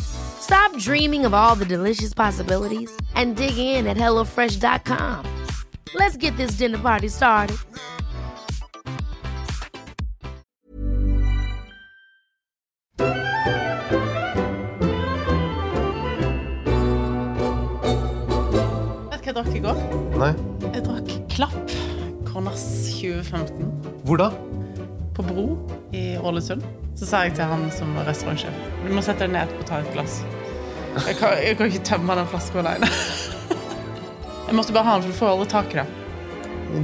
Stop dreaming of all the delicious possibilities and dig in at HelloFresh.com. Let's get this dinner party started. Vet du hva jeg drakk i går? Nei. Jeg drakk Klapp Corners 2015 Hvor da? På Bro i Ålesund. Så sa jeg til han som var restaurantsjef Du må sette deg ned og ta et glass. Jeg kan, jeg kan ikke tømme den flaska alene. Jeg måtte bare ha den, for du får aldri tak i det.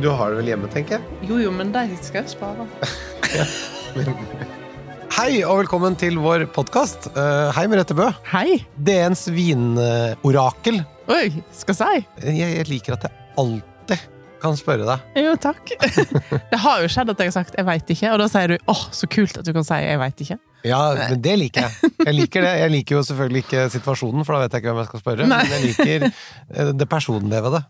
Du har det vel hjemme, tenker jeg. Jo, jo, men de skal jeg spare. Hei og velkommen til vår podkast. hei, Merete Bø. Hei! DNs vinorakel. Oi, skal jeg si? Jeg, jeg liker at jeg alltid kan spørre deg. Jo, takk. Det har jo skjedd at jeg har sagt 'jeg veit ikke', og da sier du 'åh, så kult at du kan si 'jeg veit ikke'. Ja, men det liker jeg. Jeg liker det. Jeg liker jo selvfølgelig ikke situasjonen, for da vet jeg ikke hvem jeg skal spørre. Nei. Men jeg liker eh, det personlige ved det.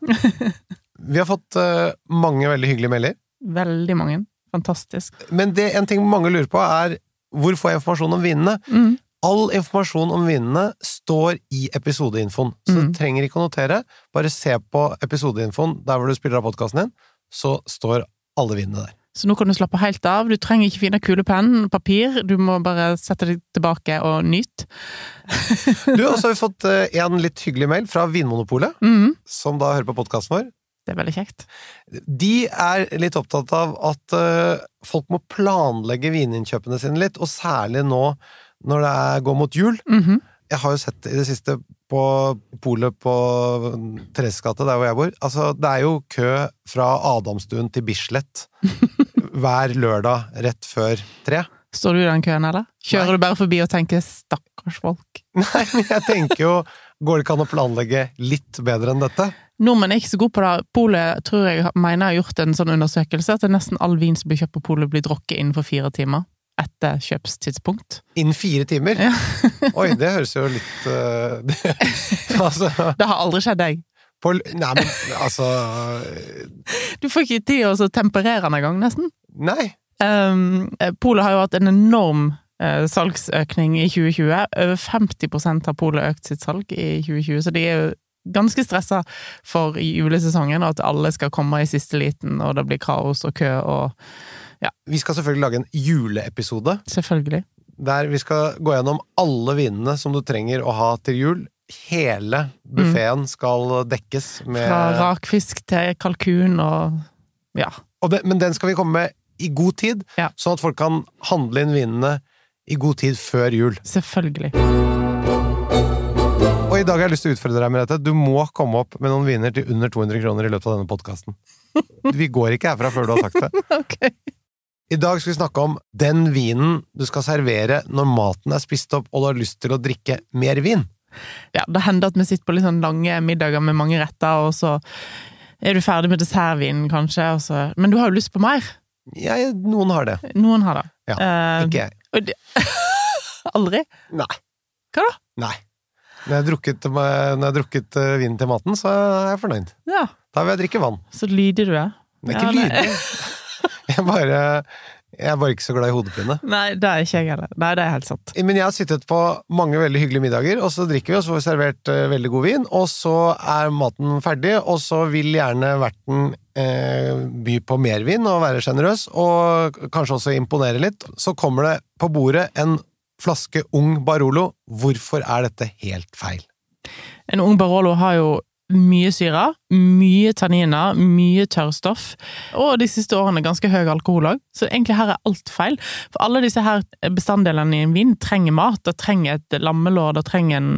Vi har fått eh, mange veldig hyggelige meldinger. Veldig mange. Fantastisk. Men det, en ting mange lurer på, er hvor får jeg informasjon om vinene? Mm. All informasjon om vinene står i episodeinfoen, så Mm. du trenger ikke å notere. Bare se på episodeinfoen der hvor du spiller av podkasten din, så står alle vinene der. Så nå kan du slappe helt av. Du trenger ikke finne kulepenn, papir. Du må bare sette deg tilbake og nyte. Du, Og så har vi fått eh, en litt hyggelig mail fra Vinmonopolet, mm. som da hører på podkasten vår. Det er veldig kjekt. De er litt opptatt av at eh, folk må planlegge vininnkjøpene sine litt, og særlig nå når det er, går mot jul. Mhm. Jeg har jo sett i det siste på polet på Thereses gate, der hvor jeg bor. Altså, det er jo kø fra Adamstuen til Bislett hver lørdag rett før tre. Står du i den køen, eller? Kjører Nei. du bare forbi og tenker 'stakkars folk'? Nei, men jeg tenker jo Går det ikke an å planlegge litt bedre enn dette? Nordmenn er ikke så gode på det. Polet tror jeg mener jeg har gjort en sånn undersøkelse at nesten all vin som blir kjøpt på polet, blir drukket innenfor fire timer etter kjøpstidspunkt. Innen fire timer? Ja. Oi, det høres jo litt uh, det, Altså Det har aldri skjedd deg. på, Nei, men altså Du får ikke tid til å temperere den engang, nesten. Nei. Um, Polet har jo hatt en enorm uh, salgsøkning i 2020. Over 50% har Polet økt sitt salg i 2020, så de er jo ganske stressa for julesesongen, og at alle skal komme i siste liten, og det blir kaos og kø og Vi skal selvfølgelig lage en juleepisode Selvfølgelig. der vi skal gå gjennom alle vinene som du trenger å ha til jul. Hele buffeen skal dekkes med Fra rakfisk til kalkun og ja. og det, Men den skal vi komme med i god tid, Ja. sånn at folk kan handle inn vinene i god tid før jul. Selvfølgelig. Og i dag har jeg lyst til å utfordre deg med dette. Du må komme opp med noen viner til under 200 kroner i løpet av denne podkasten. Vi går ikke herfra før du har sagt det. Ok. I dag skal vi snakke om den vinen du skal servere når maten er spist opp og du har lyst til å drikke mer vin. Ja, det hender at vi sitter på litt sånn lange middager med mange retter, og så er du ferdig med dessertvinen, kanskje, og så Men du har jo lyst på mer. Ja, noen har det. Noen har det. Ja, Eh, Ikke jeg. det- Aldri? Nei. Hva da? Nei. Når jeg har drukket, har drukket eh, vin til maten, så er jeg fornøyd. Ja, Da vil jeg drikke vann. så lydig du er. Det er ikke ja, lydig. Jeg, bare, jeg bare ikke så glad i hodepine. Nei, det er ikke jeg heller. Nei, det er helt sant. Men jeg har sittet på mange veldig hyggelige middager, og så drikker vi, og så får vi servert eh, veldig god vin, og så er maten ferdig, og så vil gjerne verten eh, by på mer vin og være sjenerøs, og kanskje også imponere litt. Så kommer det på bordet en flaske ung Barolo. Hvorfor er dette helt feil? En ung Barolo har jo mye syre, mye tanniner, mye tørrstoff, og de siste årene ganske høy alkohol òg. Så egentlig her er alt feil. For alle disse her bestanddelene i en vin trenger mat. Det trenger et lammelår, det trenger en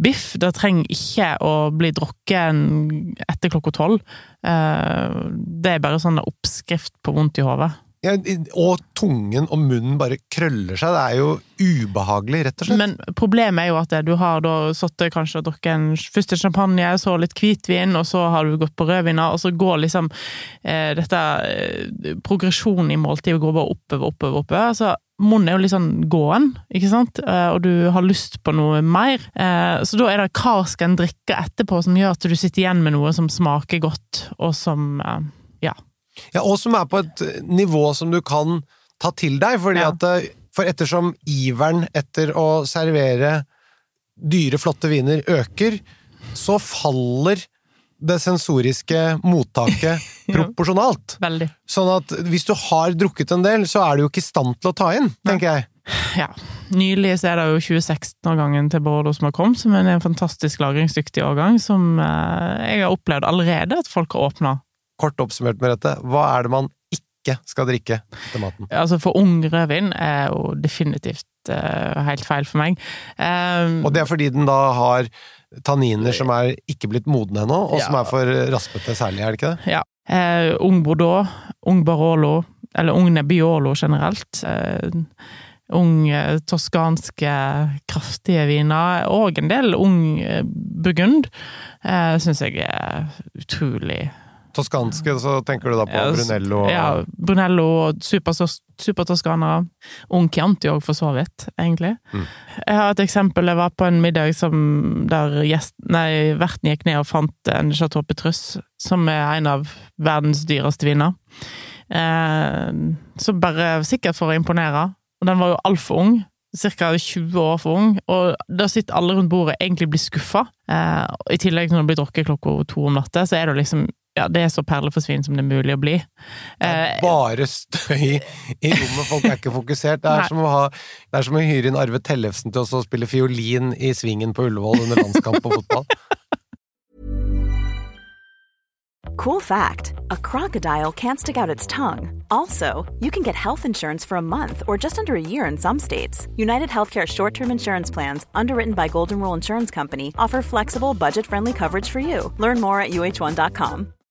biff. Det trenger ikke å bli drukket etter klokka tolv. Eh, Det er bare sånn oppskrift på vondt i hodet. Ja, og tungen og munnen bare krøller seg. Det er jo ubehagelig, rett og slett. Men problemet er jo at du har da sittet kanskje og drukket en, først champagne, så litt hvitvin, og så har du gått på rødviner, og så går liksom eh, dette eh, Progresjonen i måltidet går bare oppover, oppover, oppover. Altså, munnen er jo litt sånn gåen, ikke sant, eh, og du har lyst på noe mer. Eh, så da er det hva skal en drikke etterpå som gjør at du sitter igjen med noe som smaker godt, og som eh, ja. Ja, og som er på et nivå som du kan ta til deg, fordi Ja. at eh, For ettersom iveren etter å servere dyre, flotte viner øker, så faller det sensoriske mottaket proporsjonalt. Veldig. Sånn at hvis du har drukket en del, så er du jo ikke i stand til å ta inn, tenker jeg. Ja. Nylig så er det jo 2016-årgangen til Bordeaux som har kommet, som er en fantastisk lagringsdyktig årgang, som eh, jeg har opplevd allerede at folk har åpna. Kort oppsummert med dette, hva er det man ikke skal drikke til maten? Altså, for ung rødvin er jo definitivt uh, helt feil for meg. Um, Og det er fordi den da har tanniner som er ikke blitt modne ennå, og som er for raspete særlig, er det ikke det? Ja. Uh, ung Bordeaux, ung Barolo, eller ung Nebbiolo generelt. Uh, ung toskanske, kraftige viner, og en del ung burgund, eh, syns jeg er utrolig Toskanske, så tenker du da på Brunello og Ja, Brunello og super- supertoskanere. Ung Chianti òg, for så vidt, egentlig. Mm. Jeg har et eksempel. Jeg var på en middag som, der gjest, nei, verten gikk ned og fant en Chateau Petrus, som er en av verdens dyreste viner. Eh, så bare sikkert for å imponere. Og den var jo altfor ung. Ca. 20 år for ung, og da sitter alle rundt bordet egentlig blir skuffa. Eh, I tillegg, når det blir drukket klokka to om natta, så er det liksom ja, det er så perleforsvinn som det er mulig å bli. Det er Eh, bare støy i rommet, folk er ikke fokusert. Det er som å, ha, det er som å hyre inn Arve Tellefsen til å spille fiolin i svingen på Ullevål under landskamp på fotball. Cool fact a crocodile can't stick out its tongue. Also, you can get health insurance for a month or just under a year in some states. United Healthcare short term insurance plans, underwritten by Golden Rule Insurance Company, offer flexible, budget friendly coverage for you. Learn more at uh1.com.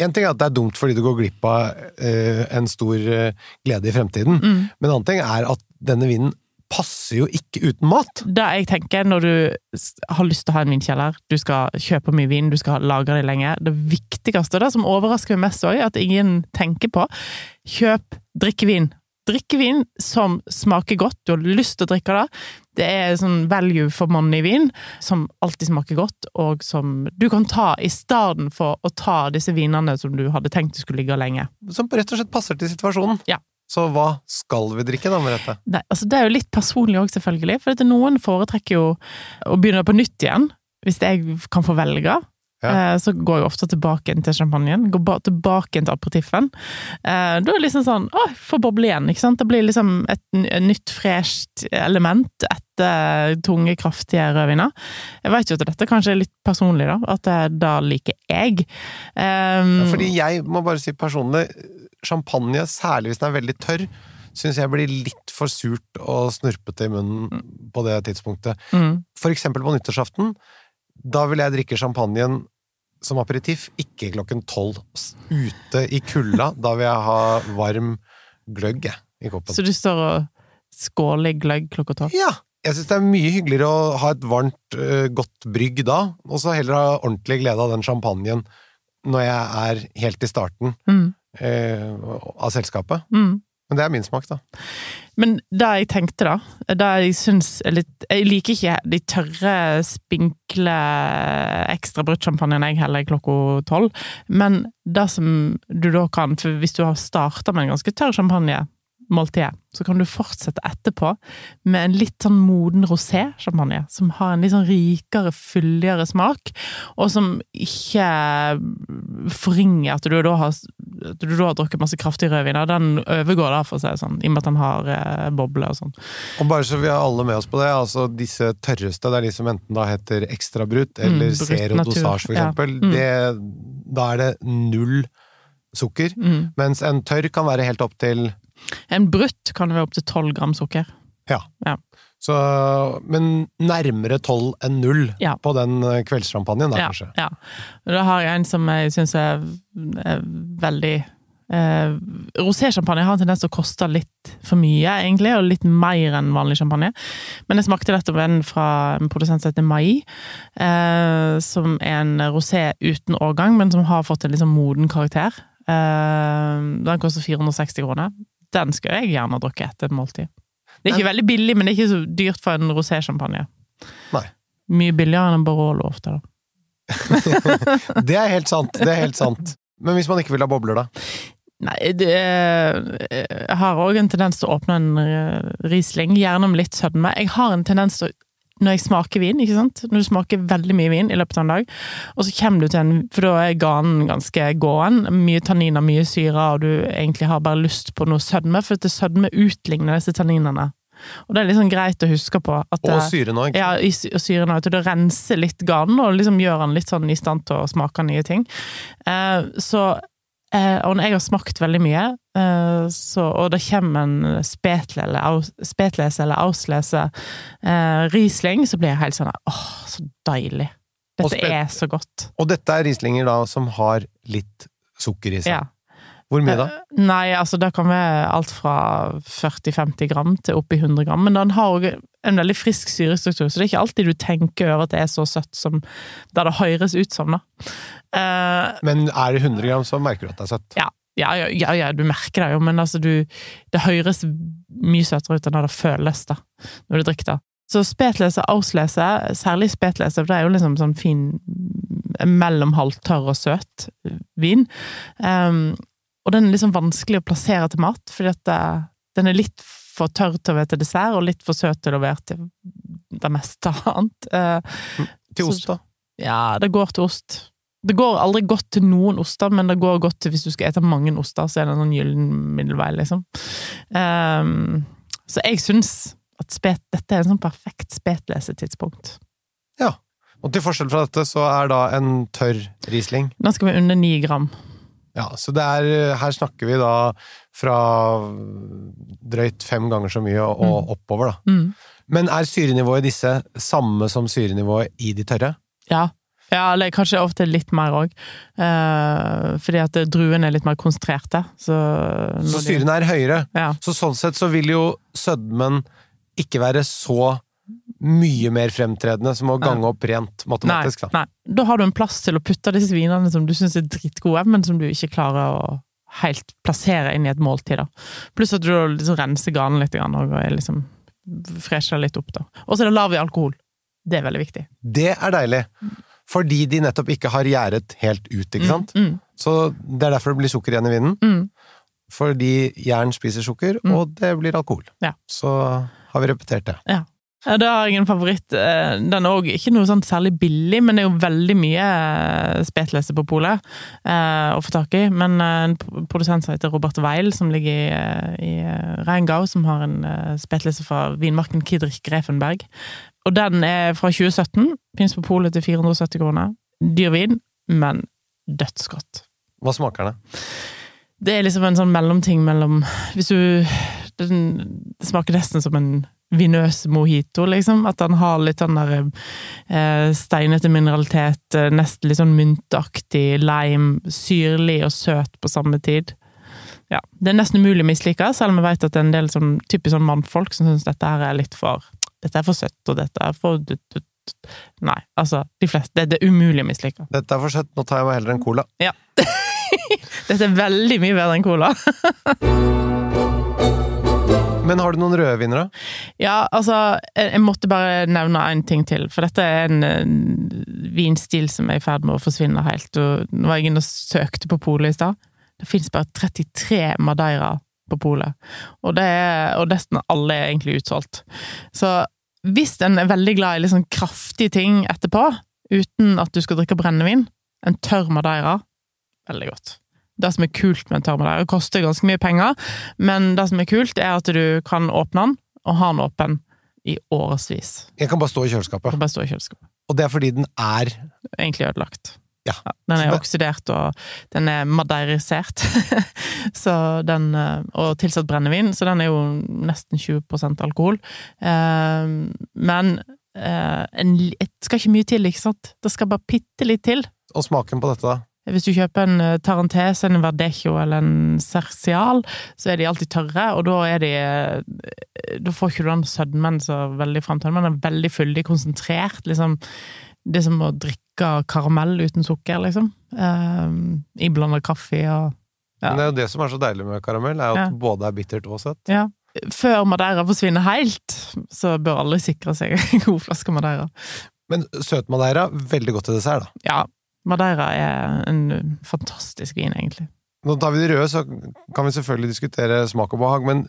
En ting er at det er dumt fordi du går glipp av uh, en stor uh, glede i fremtiden, men en annen ting er at denne vinen passer jo ikke uten mat. Det jeg tenker når du har lyst til å ha en vinkjeller, du skal kjøpe mye vin, du skal lagre det lenge Det viktigste, og det som overrasker meg mest òg, at ingen tenker på kjøp drikkevin. Drikkevin som smaker godt, du har lyst til å drikke det. Det er sånn value for money vin, som alltid smaker godt, og som du kan ta i stedet for å ta disse vinene som du hadde tenkt du skulle ligge lenge. Som rett og slett passer til situasjonen. Ja. Så hva skal vi drikke da med dette? Nei, altså Det er jo litt personlig òg, selvfølgelig. For noen foretrekker jo å begynne på nytt igjen. Hvis jeg kan få velge, Ja. eh, så går jeg ofte tilbake inn til champagnen. Går tilbake inn til aperitiffen. Eh, da er det liksom sånn Å, får boble igjen, ikke sant? Det blir liksom et, nytt, fresht element etter tunge, kraftige rødviner. Jeg vet jo at dette kanskje er litt personlig, da. At da liker jeg. Um, Ja, Fordi jeg må bare si personlig, champagne, særlig hvis den er veldig tørr, syns jeg blir litt for surt og snurpete i munnen på det tidspunktet. mm, For eksempel på nyttårsaften. Da vil jeg drikke champagnen som aperitiff, ikke klokken tolv. Ute i kulda. Da vil jeg ha varm gløgg i koppen. så du står og skåler gløgg klokka tolv? Ja! Jeg syns det er mye hyggeligere å ha et varmt, eh, godt brygg da, og så heller ha ordentlig glede av den champagnen når jeg er helt i starten Mm. eh, av selskapet. Mm. Men det er min smak, da. Men det jeg tenkte, da Det jeg syns er litt Jeg liker ikke de tørre, spinkle ekstra bruttsjampanjene jeg heller klokka tolv. Men det som du da kan For hvis du har starta med en ganske tørr champagne, så kan du fortsette etterpå med en litt sånn moden rosé-champagne, som har en litt sånn rikere, fyldigere smak, og som ikke forringer at du da har, du har drukket masse kraftig rødvin. og Den overgår da, for å si det sånn, i og med at den har eh, bobler og sånn. Og bare så vi har alle med oss på det, altså disse tørreste, det er de som enten da heter ekstra brutt eller Mm, dosage, for ja. eksempel. Mm. Det, da er det null sukker. Mm. Mens en tørr kan være helt opp til En brutt kan være opp til tolv gram sukker. Ja. Ja. Så, men nærmere tolv enn null Ja. på den eh, kveldssjampanjen, da, ja, kanskje. Ja. Da har jeg en som jeg syns er, er veldig eh, Rosé-sjampanje har en tendens til å koste litt for mye, egentlig, og litt mer enn vanlig champagne. Men jeg smakte nettopp en fra en produsent som heter Mai, eh, som er en rosé uten årgang, men som har fått en sånn moden karakter. Eh, den koster 460 kroner. Den skal jeg gjerne drukke etter et måltid. Det er ikke veldig billig, men det er ikke så dyrt for en rosé-sjampanje. Mye billigere enn en Barolo ofte, da. Det er helt sant. Det er helt sant. Men hvis man ikke vil ha bobler, da? Nei, det Jeg har òg en tendens til å åpne en eh, Riesling, gjerne med litt sødme. Jeg har en tendens til å når jeg smaker vin, ikke sant? Når du smaker veldig mye vin i løpet av en dag, og så kommer du til en For da er ganen ganske gåen. Mye tanniner, mye syre, og du egentlig har bare lyst på noe sødme, for at sødme utligner disse tanninene. Og det er liksom greit å huske på. At Og syre òg. ikke ja, og syren òg. Det renser litt ganen, og liksom gjør den litt sånn i stand til å smake nye ting. Eh, så eh, Og når jeg har smakt veldig mye, eh, så, og det kommer en spetle eller spetlese eller auslese eh, Riesling, så blir jeg helt sånn åh, så deilig. Dette er så godt. Og dette er Rieslinger da som har litt sukker i seg. Ja. Hvor mye da? Eh, Nei, altså det kan være alt fra 40-50 gram til oppi 100 gram, men den har òg en veldig frisk syrestruktur, så det er ikke alltid du tenker over at det er så søtt som det det høres ut som, da. Uh, Men er det 100 gram, så merker du at det er søtt. ja, ja, ja, ja, du merker det jo, men altså du Det høres mye søtere ut enn det føles, da, når du drikker det. Så spetlese, auslese, særlig spetlese, for det er jo liksom sånn fin mellom halvtørr og søt vin. Um, og den er liksom vanskelig å plassere til mat, fordi at det, den er litt for tørr til å være til dessert, og litt for søt til å være til det meste annet. Eh, Til ost, da? ja, det går til ost. Det går aldri godt til noen oster, men det går godt til hvis du skal ete mange oster, så er det en sånn gyllen middelvei, liksom. Um, så jeg syns at spet, dette er en sånn perfekt spetlesetidspunkt. Ja. Og til forskjell fra dette, så er da en tørr Riesling Nå skal vi under ni gram. Ja, så det er Her snakker vi da fra drøyt fem ganger så mye og, og oppover, da. Mm. Men er syrenivået i disse samme som syrenivået i de tørre? Ja. ja, eller kanskje ofte litt mer òg. fordi at druene er litt mer konsentrerte. Så, Så syren er høyere. Ja. Så sånn sett så vil jo sødmen ikke være så mye mer fremtredende som å gange opp rent Nei, matematisk, da. nei. Da har du en plass til å putte disse vinene som du syns er dritgode, men som du ikke klarer å helt plassere inn i et måltid. da. Pluss at du liksom renser ganen litt og liksom fresher litt opp. da. Og så er det lav i alkohol. Det er veldig viktig. Det er deilig. Fordi de nettopp ikke har gjæret helt ut, ikke sant? Mm, Så det er derfor det blir sukker igjen i vinen. mm, Fordi jern spiser sukker, Mm. og det blir alkohol. Ja. Så har vi repetert det. ja. Ja, Da har jeg en favoritt. Eh, Den er òg ikke noe sånn særlig billig, men det er jo veldig mye eh, spetlese på polet eh, å få tak i. Men en produsent som heter Robert Weil, som ligger i, i Reingau, som har en spetlese fra vinmarken Kidrich Grefenberg. Og den er fra 2017. Fins på polet til 470 kroner. Dyr vin, men dødsgodt. Hva smaker det? Det er liksom en sånn mellomting mellom Hvis du den, Det smaker nesten som en vinøs mojito, liksom. At han har litt sånn der eh, steinete mineralitet, eh, nesten litt sånn myntaktig, lime, syrlig og søt på samme tid. Ja. Det er nesten umulig å mislike, selv om jeg vet at det er en del sånn, typisk sånn mannfolk som syns dette her er litt for dette er for søtt, og dette er for Nei, altså, de fleste Det, det er umulig å mislike. Dette er for søtt, nå tar jeg meg heller en cola. Ja. Dette er veldig mye bedre enn cola. Men har du noen rødvinere? Ja, altså, jeg, måtte bare nevne en ting til, for dette er en, en vinstil som er i ferd med å forsvinne helt. Og nå var jeg inne og søkte på polet i stad. Det fins bare 33 Madeira på polet, og, og nesten alle er egentlig utsolgt. Så hvis en er veldig glad i litt sånn kraftige ting etterpå, uten at du skal drikke brennevin, en tørr Madeira, veldig godt. Det som er kult med en tørr det koster ganske mye penger, men det som er kult, er at du kan åpne den, og ha den åpen i årevis. Den kan bare stå i kjøleskapet. bare stå i kjøleskapet. Og det er fordi den er Egentlig ødelagt. Ja. den er det- oksidert, og den er madeirisert. så den, eh, og tilsatt brennevin, så den er jo nesten 20% alkohol. Eh, men eh, en, det skal ikke mye til, ikke sant? Det skal bare bitte litt til. Og smaken på dette, da? Hvis du kjøper en eh, Tarantese, en Verdecho eller en Cercial, så er de alltid tørre, og da er de eh, Da får ikke du den sødmen så veldig frem til den, den er veldig fyldig, konsentrert, liksom. Det er som å drikke karamell uten sukker, liksom. Um, Iblanda kaffe og Ja. Men det er jo det som er så deilig med karamell, er at Ja. både er bittert og søtt. Ja. Før Madeira forsvinner helt, så bør alle sikre seg en god flaske Madeira. Men søt Madeira, veldig godt til dessert, da. Ja, Madeira er en fantastisk vin, egentlig. Nå tar vi de røde, så kan vi selvfølgelig diskutere smak og behag, men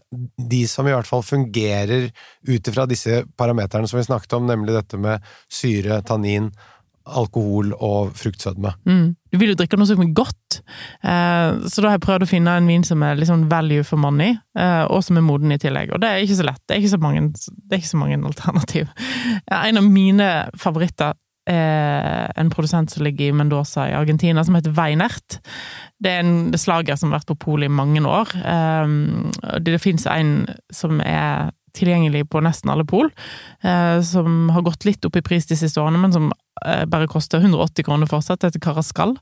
de som i hvert fall fungerer ut ifra disse parameterne som vi snakket om, nemlig dette med syre, tannin, alkohol og fruktsødme. Mm. Du vil jo drikke noe som er godt, eh, så da har jeg prøvd å finne en vin som er liksom value for money, eh, og som er moden i tillegg. Og det er ikke så lett. Det er ikke så mange, det er ikke så mange alternativ. En av mine favoritter er en produsent som ligger i Mendoza i Argentina, som heter Weinert. Det er en slager som har vært på polet i mange år. Eh, det det fins en som er tilgjengelig på nesten alle pol, eh, som har gått litt opp i pris de siste årene, men som eh, bare koster 180 kroner fortsatt. Det heter Carascal.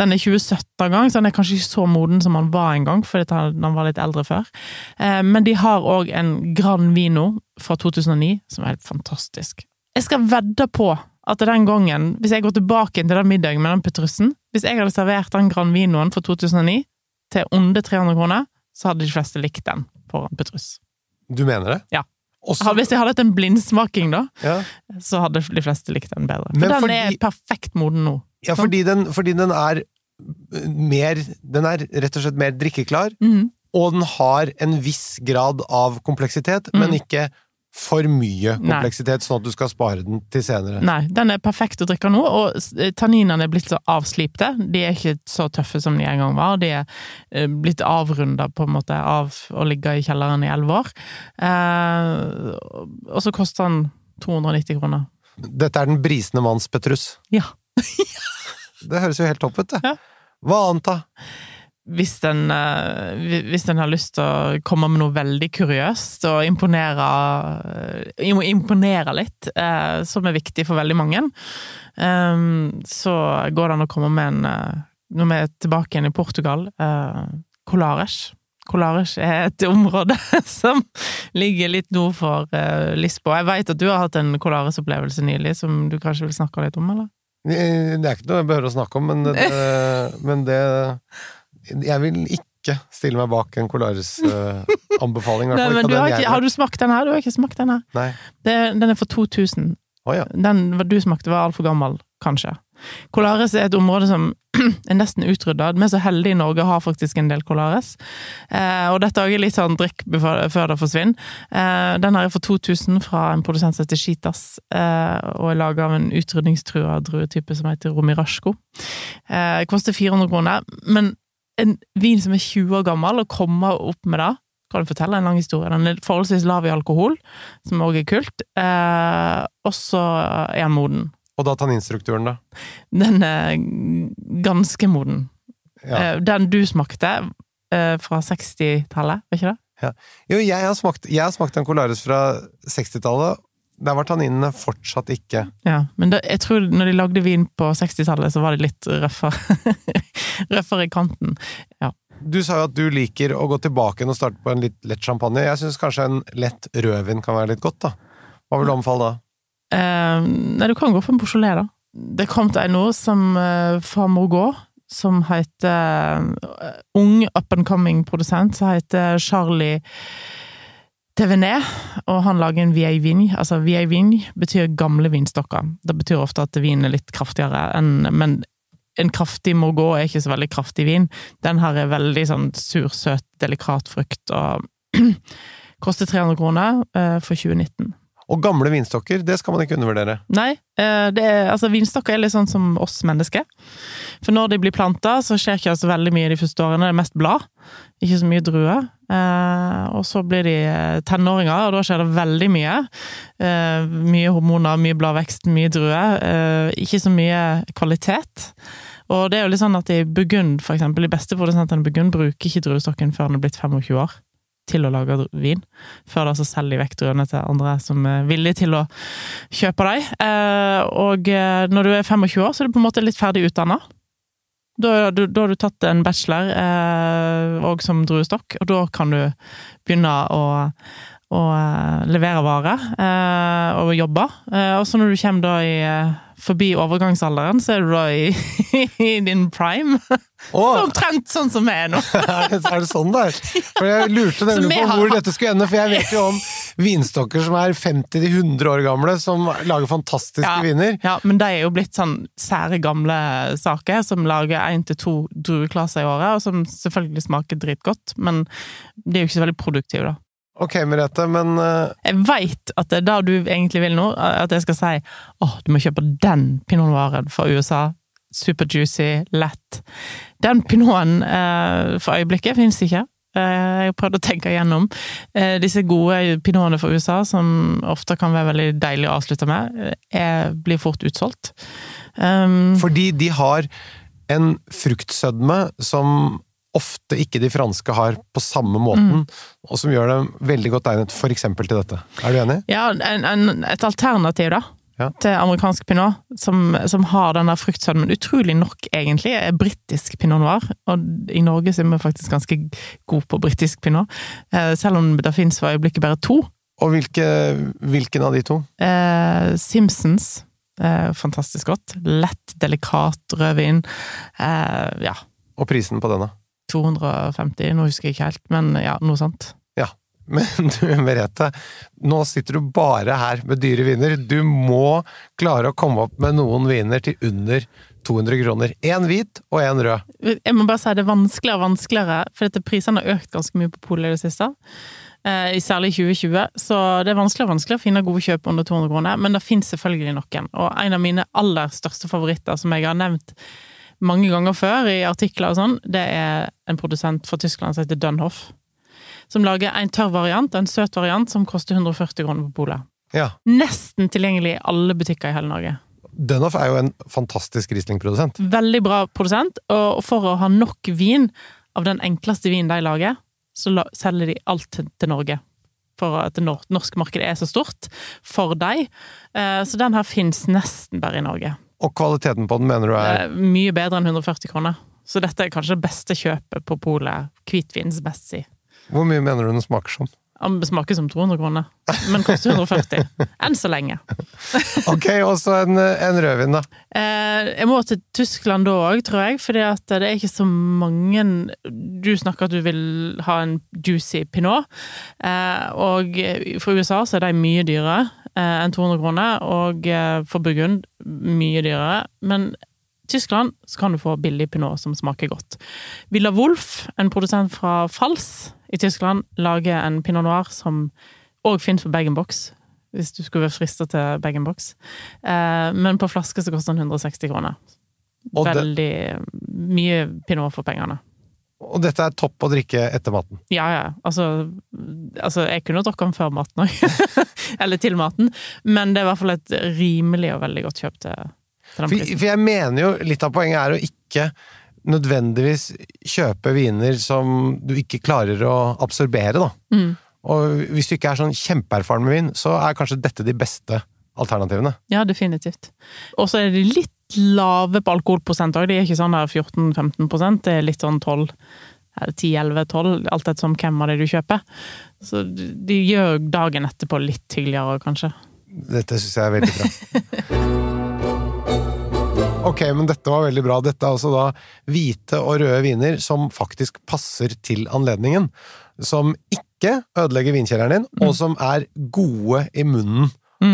Den er 2017 gang, så den er kanskje ikke så moden som den var en gang, fordi han var litt eldre før. Eh, men de har òg en Gran Vino fra 2009, som er helt fantastisk. Jeg skal vedde på at den gangen, hvis jeg går tilbake til den middagen med den petrussen, hvis jeg hadde servert den Gran Vinoen for 2009 til under 300 kroner, så hadde de fleste likt den foran petrus. Du mener det? Ja. Også, Hvis jeg hadde hatt en blindsmaking, da, ja. så hadde de fleste likt den bedre. For Men den fordi- er perfekt moden nå. ja, fordi den, fordi den er mer Den er rett og slett mer drikkeklar, Mhm. og den har en viss grad av kompleksitet, men Mhm. ikke for mye Nei. kompleksitet, sånn at du skal spare den til senere. Nei, den er perfekt å drikke nå, og s- tanninene er blitt så avslipte. De er ikke så tøffe som de en gang var. De er eh, blitt avrunda på en måte av å ligge i kjelleren i elleve år. Eh, og så koster den 290 kroner. Dette er den brisende manns Petrus. Ja. Det høres jo helt topp ut, det. Ja. Hva annet, da? Hvis den, eh, hvis den har lyst til å komme med noe veldig kuriøst og imponere, eh, imponere litt, eh, som er viktig for veldig mange, så går det an å komme med en Når vi er tilbake igjen i Portugal, Colares. Colares er et område som ligger litt nord for Lisboa. Jeg vet at du har hatt en Colares-opplevelse nylig, som du kanskje vil snakke litt om, eller? Det er ikke noe jeg behøver å snakke om, men det, men det Jeg vil ikke stille meg bak en Colaris-anbefaling. Uh, men har, har du smakt den her? Du har ikke smakt den her. Det, den er for 2000. Oh, ja. Den du smakte var altfor gammel, kanskje. Colares er et område som er nesten utrydda. Vi er så heldige i Norge har faktisk en del Colares. Eh, og dette er litt sånn drikk før det forsvinner. Eh, den her er for 2000 fra en produsent som heter Chitas, eh, og er laga av en utrydningstrua druetype som heter Romirashko. Eh, koster 400 kroner, men en vin som er 20 år gammel, og kommer opp med det kan du fortelle en lang historie. Den er forholdsvis lav i alkohol, som òg er kult. Eh, og så er den moden. Og da tanninstrukturen, da? Den er ganske moden. Ja. Eh, den du smakte eh, fra 60-tallet, var ikke det? Jo, jeg har smakt, jeg har smakt en Colares fra 60-tallet. Der var tanninene fortsatt ikke Ja, men det, jeg tror når de lagde vin på 60-tallet, så var det litt røffere. røffere i kanten. Ja. Du sa jo at du liker å gå tilbake og starte på en litt lett champagne. Jeg syns kanskje en lett rødvin kan være litt godt, da. Hva vil du anbefale da? Uh, nei, du kan gå for en Beaujolais, da. Det kom til en nå som uh, fra Morgot, som heter eh, Ung up and coming produsent, som heter Charlie Tevenet, og han lager en vieille vigne. Altså, vieille vigne betyr gamle vinstokker. Det betyr ofte at vinen er litt kraftigere enn Men en kraftig morgå er ikke så veldig kraftig vin. Den her er veldig sånn sur, søt, delikat frukt, og koster 300 kroner eh, for 2019. Og gamle vinstokker, det skal man ikke undervurdere. Nei, eh, er, altså vinstokker er litt sånn som oss mennesker. For når de blir planta, så skjer ikke så veldig mye de første årene. Det er mest blad, ikke så mye druer. Eh, og så blir de eh, tenåringer, og da skjer det veldig mye. Mye hormoner, mye bladvekst, mye druer. Ikke så mye kvalitet. Og det er jo litt sånn at i Burgund, for eksempel, de beste produsentene i Burgund bruker ikke druestokken før den er blitt 25 år til å lage vin. Før da så selger de vekk druene til andre som er villige til å kjøpe dem. Eh, og eh, når du er 25 år, så er du på en måte litt ferdig utdanna. Da, da, da har du tatt en bachelor òg og som druestokk, og da kan du begynne å, å eh, levere varer eh, og jobbe. Eh, og så når du kommer da i forbi overgangsalderen, så er du da i, i din prime. Oh. Omtrent sånn som jeg er nå. er det sånn det er? For jeg lurte nemlig vi på har- hvor dette skulle ende, for jeg vet jo om vinstokker som er 50-100 år gamle, som lager fantastiske viner. Ja, men de er jo blitt sånn sære gamle saker, som lager én til to drueklaser i året, og som selvfølgelig smaker dritgodt, men de er jo ikke så veldig produktive, da. Ok, Merete, men uh... Jeg veit at det er det du egentlig vil nå, at jeg skal si åh, du må kjøpe den pinot noiren fra USA. Superjuicy, lett. Den pinoten uh, for øyeblikket fins ikke. Eh, jeg har prøvd å tenke igjennom. Eh, disse gode pinotene fra USA, som ofte kan være veldig deilig å avslutte med, eh, er, blir fort utsolgt. Um, fordi de har en fruktsødme som ofte ikke de franske har på samme måten, og som gjør dem veldig godt egnet eksempel til dette. Er du enig? Ja, en, en, et alternativ, da. Ja. Til amerikansk pinot, som, som har den der fruktsødmen. Utrolig nok, egentlig, er britisk pinot noir. Og i Norge så er vi faktisk ganske gode på britisk pinot. Eh, selv om det finnes for øyeblikket bare to. Og hvilke, hvilken av de to? Eh, Simpsons. Eh, fantastisk godt. Lett, delikat rødvin. Eh, ja. Og prisen på denne? 250, nå husker jeg ikke helt, men ja, noe sånt. Ja. Men du, Merete, nå sitter du bare her med dyre viner. Du må klare å komme opp med noen viner til under 200 kroner. Én hvit og én rød. Jeg må bare si det er vanskeligere og vanskeligere, for prisene har økt ganske mye på polet i det siste. Eh, særlig i 2020, så det er vanskeligere og vanskeligere å finne gode kjøp under 200 kroner, men det finnes selvfølgelig noen. Og en av mine aller største favoritter, som jeg har nevnt mange ganger før i artikler og sånn, det er en produsent fra Tyskland som heter Dunhoff. Som lager en tørr variant, en søt variant, som koster 140 kroner på polet. Ja. Nesten tilgjengelig i alle butikker i hele Norge. Dunhoff er jo en fantastisk Riesling-produsent. Veldig bra produsent, og for å ha nok vin av den enkleste vinen de lager, så selger de alt til, Norge. For at det norske markedet er så stort for dem. Eh, så den her fins nesten bare i Norge. Og kvaliteten på den mener du er er mye bedre enn 140 kroner. Så dette er kanskje det beste kjøpet på polet. hvitvinsmessig. Hvor mye mener du den smaker som? Den smaker som 200 kroner, men koster 140. Enn så lenge. Ok, og så en, en rødvin, da. Eh, jeg må til Tyskland da òg, tror jeg, fordi det er ikke så mange Du snakker at du vil ha en juicy pinot, eh, og fra USA så er de mye dyrere eh, enn 200 kroner, og eh, for Burgund mye dyrere. Men Tyskland så kan du få billig pinot som smaker godt. Villa Wolf, en produsent fra Fals i Tyskland, lager en pinot noir som òg finnes på bag-in-box, hvis du skulle være frista til bag-in-box. Eh, men på flaske så koster den 160 kroner. Veldig mye pinot for pengene. Og dette er topp å drikke etter maten. Ja, ja. Altså, altså jeg kunne drukket den før maten òg. Eller til maten. Men det er i hvert fall et rimelig og veldig godt kjøp til, til den For, prisen. for jeg mener jo litt av poenget er å ikke nødvendigvis kjøpe viner som du ikke klarer å absorbere, da. Mm. Og hvis du ikke er sånn kjempeerfaren med vin, så er kanskje dette de beste alternativene. Ja, definitivt. Og så er det litt lave på alkoholprosent òg. De er ikke sånn der 14-15 det er litt sånn 12 er det 10-11-12, alt etter som hvem av det du kjøper. Så de gjør dagen etterpå litt hyggeligere, kanskje. Dette syns jeg er veldig bra. Ok, men dette var veldig bra. Dette er altså da hvite og røde viner som faktisk passer til anledningen. Som ikke ødelegger vinkjelleren din, og som er gode i munnen.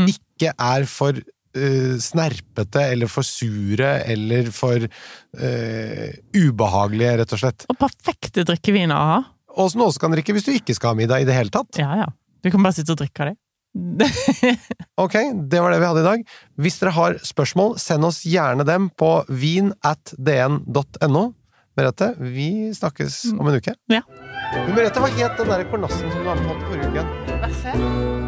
Ikke er for eh, snerpete eller for sure eller for uh, ubehagelige, rett og slett. Og perfekte drikkeviner å ha. Og som du også kan drikke hvis du ikke skal ha middag i det hele tatt. Ja, ja. Du kan bare sitte og drikke av det. Ok, det var det vi hadde i dag. Hvis dere har spørsmål, send oss gjerne dem på vin at dn.no. Merete, vi snakkes om en uke. Ja. Merete, hva het den der kornassen som du anbefalte forrige uke? Ja.